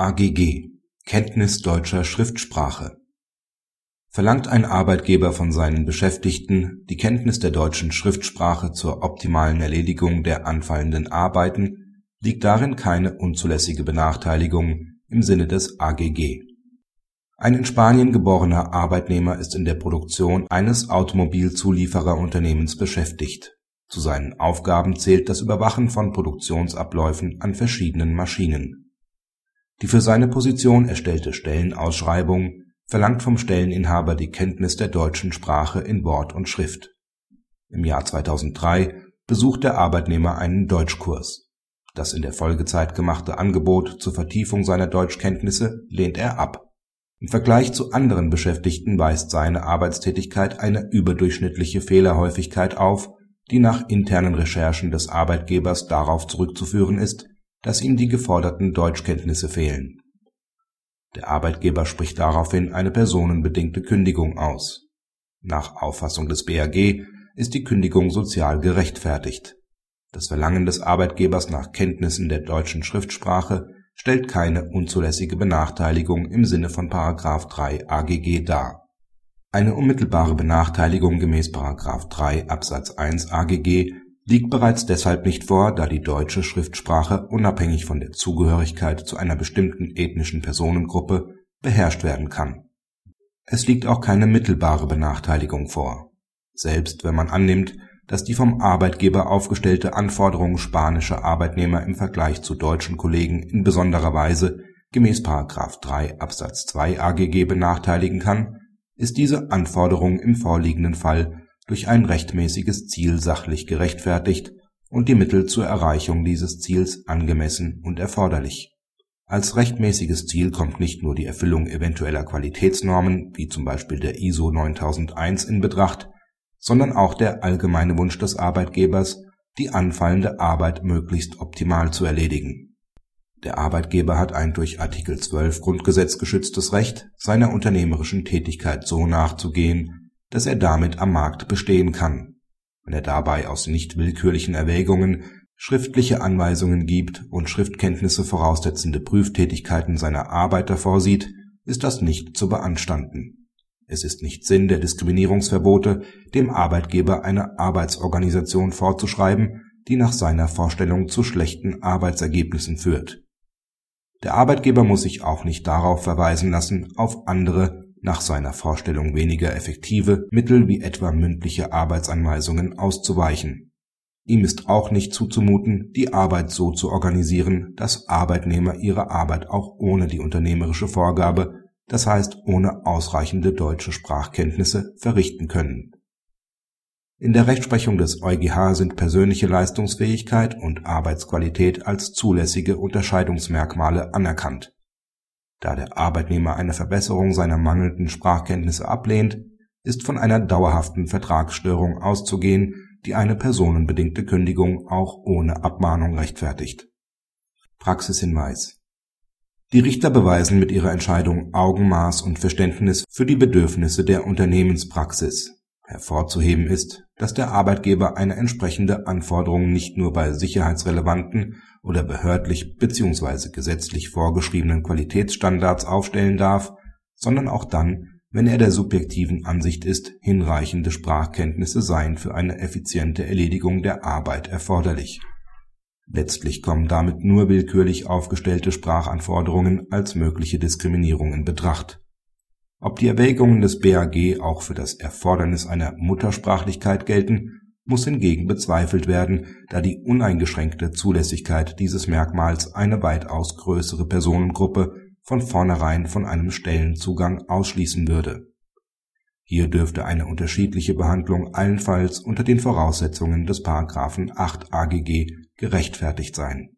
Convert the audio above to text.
AGG Kenntnis deutscher Schriftsprache Verlangt ein Arbeitgeber von seinen Beschäftigten die Kenntnis der deutschen Schriftsprache zur optimalen Erledigung der anfallenden Arbeiten, liegt darin keine unzulässige Benachteiligung im Sinne des AGG. Ein in Spanien geborener Arbeitnehmer ist in der Produktion eines Automobilzuliefererunternehmens beschäftigt. Zu seinen Aufgaben zählt das Überwachen von Produktionsabläufen an verschiedenen Maschinen. Die für seine Position erstellte Stellenausschreibung verlangt vom Stelleninhaber die Kenntnis der deutschen Sprache in Wort und Schrift. Im Jahr 2003 besucht der Arbeitnehmer einen Deutschkurs. Das in der Folgezeit gemachte Angebot zur Vertiefung seiner Deutschkenntnisse lehnt er ab. Im Vergleich zu anderen Beschäftigten weist seine Arbeitstätigkeit eine überdurchschnittliche Fehlerhäufigkeit auf, die nach internen Recherchen des Arbeitgebers darauf zurückzuführen ist, dass ihm die geforderten Deutschkenntnisse fehlen der Arbeitgeber spricht daraufhin eine personenbedingte Kündigung aus. Nach Auffassung des BAG ist die Kündigung sozial gerechtfertigt. Das Verlangen des Arbeitgebers nach Kenntnissen der deutschen Schriftsprache stellt keine unzulässige Benachteiligung im Sinne von § 3 AGG dar. Eine unmittelbare Benachteiligung gemäß § 3 Absatz 1 AGG liegt bereits deshalb nicht vor, da die deutsche Schriftsprache unabhängig von der Zugehörigkeit zu einer bestimmten ethnischen Personengruppe beherrscht werden kann. Es liegt auch keine mittelbare Benachteiligung vor. Selbst wenn man annimmt, dass die vom Arbeitgeber aufgestellte Anforderung spanischer Arbeitnehmer im Vergleich zu deutschen Kollegen in besonderer Weise gemäß § 3 Absatz 2 AGG benachteiligen kann, ist diese Anforderung im vorliegenden Fall durch ein rechtmäßiges Ziel sachlich gerechtfertigt und die Mittel zur Erreichung dieses Ziels angemessen und erforderlich. Als rechtmäßiges Ziel kommt nicht nur die Erfüllung eventueller Qualitätsnormen wie zum Beispiel der ISO 9001 in Betracht, sondern auch der allgemeine Wunsch des Arbeitgebers, die anfallende Arbeit möglichst optimal zu erledigen. Der Arbeitgeber hat ein durch Artikel 12 Grundgesetz geschütztes Recht, seiner unternehmerischen Tätigkeit so nachzugehen dass er damit am Markt bestehen kann. Wenn er dabei aus nicht willkürlichen Erwägungen schriftliche Anweisungen gibt und Schriftkenntnisse voraussetzende Prüftätigkeiten seiner Arbeiter vorsieht, ist das nicht zu beanstanden. Es ist nicht Sinn der Diskriminierungsverbote, dem Arbeitgeber eine Arbeitsorganisation vorzuschreiben, die nach seiner Vorstellung zu schlechten Arbeitsergebnissen führt. Der Arbeitgeber muss sich auch nicht darauf verweisen lassen, auf andere nach seiner Vorstellung weniger effektive Mittel wie etwa mündliche Arbeitsanweisungen auszuweichen. Ihm ist auch nicht zuzumuten, die Arbeit so zu organisieren, dass Arbeitnehmer ihre Arbeit auch ohne die unternehmerische Vorgabe, das heißt ohne ausreichende deutsche Sprachkenntnisse, verrichten können. In der Rechtsprechung des EuGH sind persönliche Leistungsfähigkeit und Arbeitsqualität als zulässige Unterscheidungsmerkmale anerkannt da der Arbeitnehmer eine Verbesserung seiner mangelnden Sprachkenntnisse ablehnt, ist von einer dauerhaften Vertragsstörung auszugehen, die eine personenbedingte Kündigung auch ohne Abmahnung rechtfertigt. Praxishinweis Die Richter beweisen mit ihrer Entscheidung Augenmaß und Verständnis für die Bedürfnisse der Unternehmenspraxis Hervorzuheben ist, dass der Arbeitgeber eine entsprechende Anforderung nicht nur bei sicherheitsrelevanten oder behördlich bzw. gesetzlich vorgeschriebenen Qualitätsstandards aufstellen darf, sondern auch dann, wenn er der subjektiven Ansicht ist, hinreichende Sprachkenntnisse seien für eine effiziente Erledigung der Arbeit erforderlich. Letztlich kommen damit nur willkürlich aufgestellte Sprachanforderungen als mögliche Diskriminierung in Betracht ob die Erwägungen des BAG auch für das Erfordernis einer Muttersprachlichkeit gelten, muss hingegen bezweifelt werden, da die uneingeschränkte Zulässigkeit dieses Merkmals eine weitaus größere Personengruppe von vornherein von einem Stellenzugang ausschließen würde. Hier dürfte eine unterschiedliche Behandlung allenfalls unter den Voraussetzungen des § 8 AGG gerechtfertigt sein